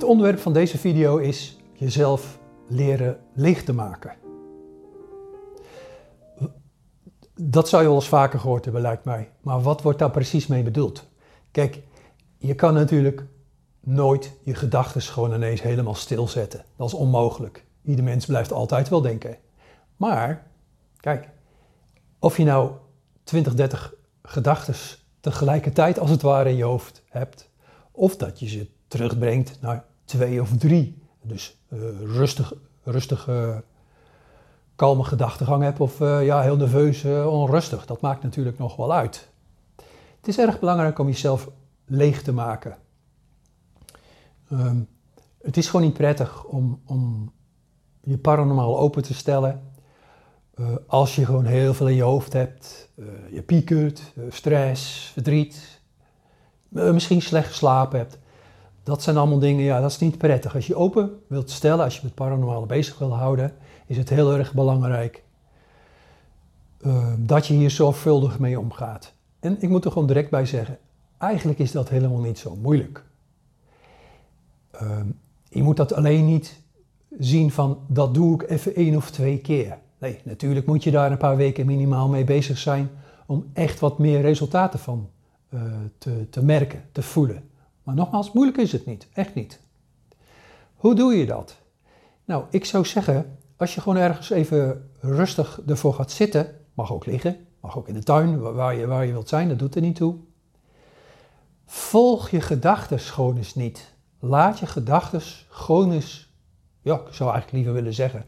Het onderwerp van deze video is jezelf leren leeg te maken. Dat zou je wel eens vaker gehoord hebben, lijkt mij. Maar wat wordt daar precies mee bedoeld? Kijk, je kan natuurlijk nooit je gedachten gewoon ineens helemaal stilzetten. Dat is onmogelijk. Ieder mens blijft altijd wel denken. Maar, kijk, of je nou 20, 30 gedachten tegelijkertijd als het ware in je hoofd hebt, of dat je ze terugbrengt naar twee of drie. Dus uh, rustig, rustige, kalme gedachtegang hebt of uh, ja, heel nerveus, uh, onrustig. Dat maakt natuurlijk nog wel uit. Het is erg belangrijk om jezelf leeg te maken. Um, het is gewoon niet prettig om, om je paranormaal open te stellen. Als je gewoon heel veel in je hoofd hebt, je piekert, stress, verdriet, misschien slecht geslapen hebt. Dat zijn allemaal dingen, ja, dat is niet prettig. Als je open wilt stellen, als je met paranormale bezig wil houden, is het heel erg belangrijk dat je hier zorgvuldig mee omgaat. En ik moet er gewoon direct bij zeggen, eigenlijk is dat helemaal niet zo moeilijk. je moet dat alleen niet zien van dat doe ik even één of twee keer. Nee, natuurlijk moet je daar een paar weken minimaal mee bezig zijn om echt wat meer resultaten van uh, te, te merken, te voelen. Maar nogmaals, moeilijk is het niet, echt niet. Hoe doe je dat? Nou, ik zou zeggen, als je gewoon ergens even rustig ervoor gaat zitten, mag ook liggen, mag ook in de tuin, waar je, waar je wilt zijn, dat doet er niet toe. Volg je gedachten gewoon eens niet. Laat je gedachten gewoon eens ja, ik zou eigenlijk liever willen zeggen,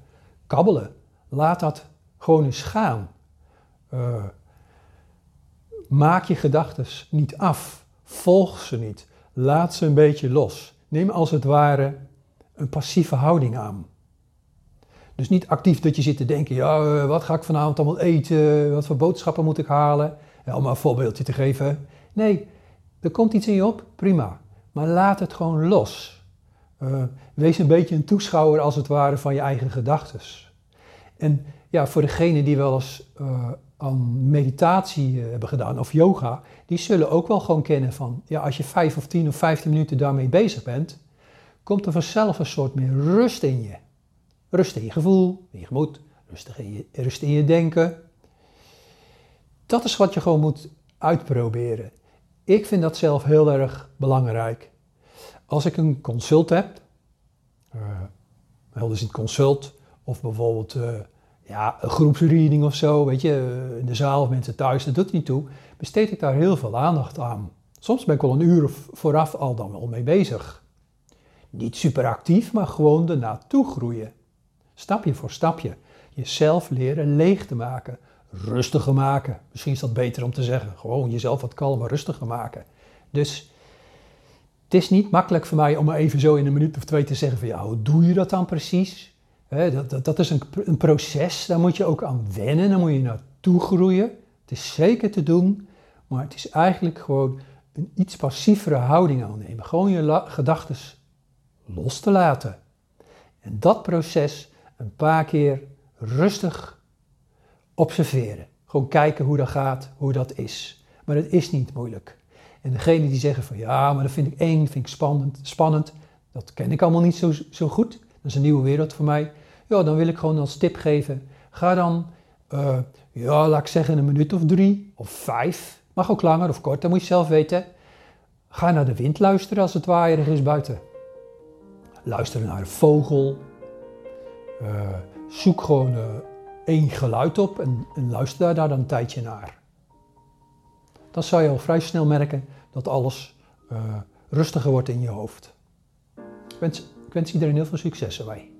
kabbelen. Laat dat gewoon eens gaan. Uh, maak je gedachten niet af. Volg ze niet. Laat ze een beetje los. Neem als het ware een passieve houding aan. Dus niet actief dat je zit te denken, ja, uh, wat ga ik vanavond allemaal eten? Wat voor boodschappen moet ik halen? Ja, om een voorbeeldje te geven. Nee, er komt iets in je op, prima. Maar laat het gewoon los. Uh, wees een beetje een toeschouwer als het ware van je eigen gedachten. En ja, voor degenen die wel eens uh, aan meditatie uh, hebben gedaan of yoga, die zullen ook wel gewoon kennen van, ja, als je vijf of tien of vijftien minuten daarmee bezig bent, komt er vanzelf een soort meer rust in je. Rust in je gevoel, in je gemoed, rust in je, rust in je denken. Dat is wat je gewoon moet uitproberen. Ik vind dat zelf heel erg belangrijk. Als ik een consult heb, uh, helder is het consult, of bijvoorbeeld uh, ja, een groepsreading of zo, weet je, in de zaal of mensen thuis, dat doet niet toe, besteed ik daar heel veel aandacht aan. Soms ben ik wel een uur vooraf al dan wel mee bezig. Niet super actief, maar gewoon ernaartoe naartoe groeien. Stapje voor stapje. Jezelf leren leeg te maken. Rustiger maken. Misschien is dat beter om te zeggen. Gewoon jezelf wat kalmer, rustiger maken. Dus het is niet makkelijk voor mij om even zo in een minuut of twee te zeggen van ja, hoe doe je dat dan precies? Dat, dat, is een, een, proces, daar moet je ook aan wennen, daar moet je naartoe groeien. Het is zeker te doen, maar het is eigenlijk gewoon een iets passievere houding aannemen. Gewoon je gedachten los te laten. En dat proces een paar keer rustig observeren. Gewoon kijken hoe dat gaat, hoe dat is. Maar het is niet moeilijk. En degene die zeggen van ja, maar dat vind ik eng, vind ik spannend, spannend, dat ken ik allemaal niet zo, zo goed. Dat is een nieuwe wereld voor mij. Ja, dan wil ik gewoon als tip geven, ga dan, uh, ja, laat ik zeggen een minuut of drie of vijf, mag ook langer of kort, dat moet je zelf weten. Ga naar de wind luisteren als het waaierig is buiten. Luister naar een vogel. Uh, zoek gewoon uh, één geluid op en, luister daar dan een tijdje naar dan zou je al vrij snel merken dat alles rustiger wordt in je hoofd. Ik wens, ik wens iedereen heel veel succes erbij.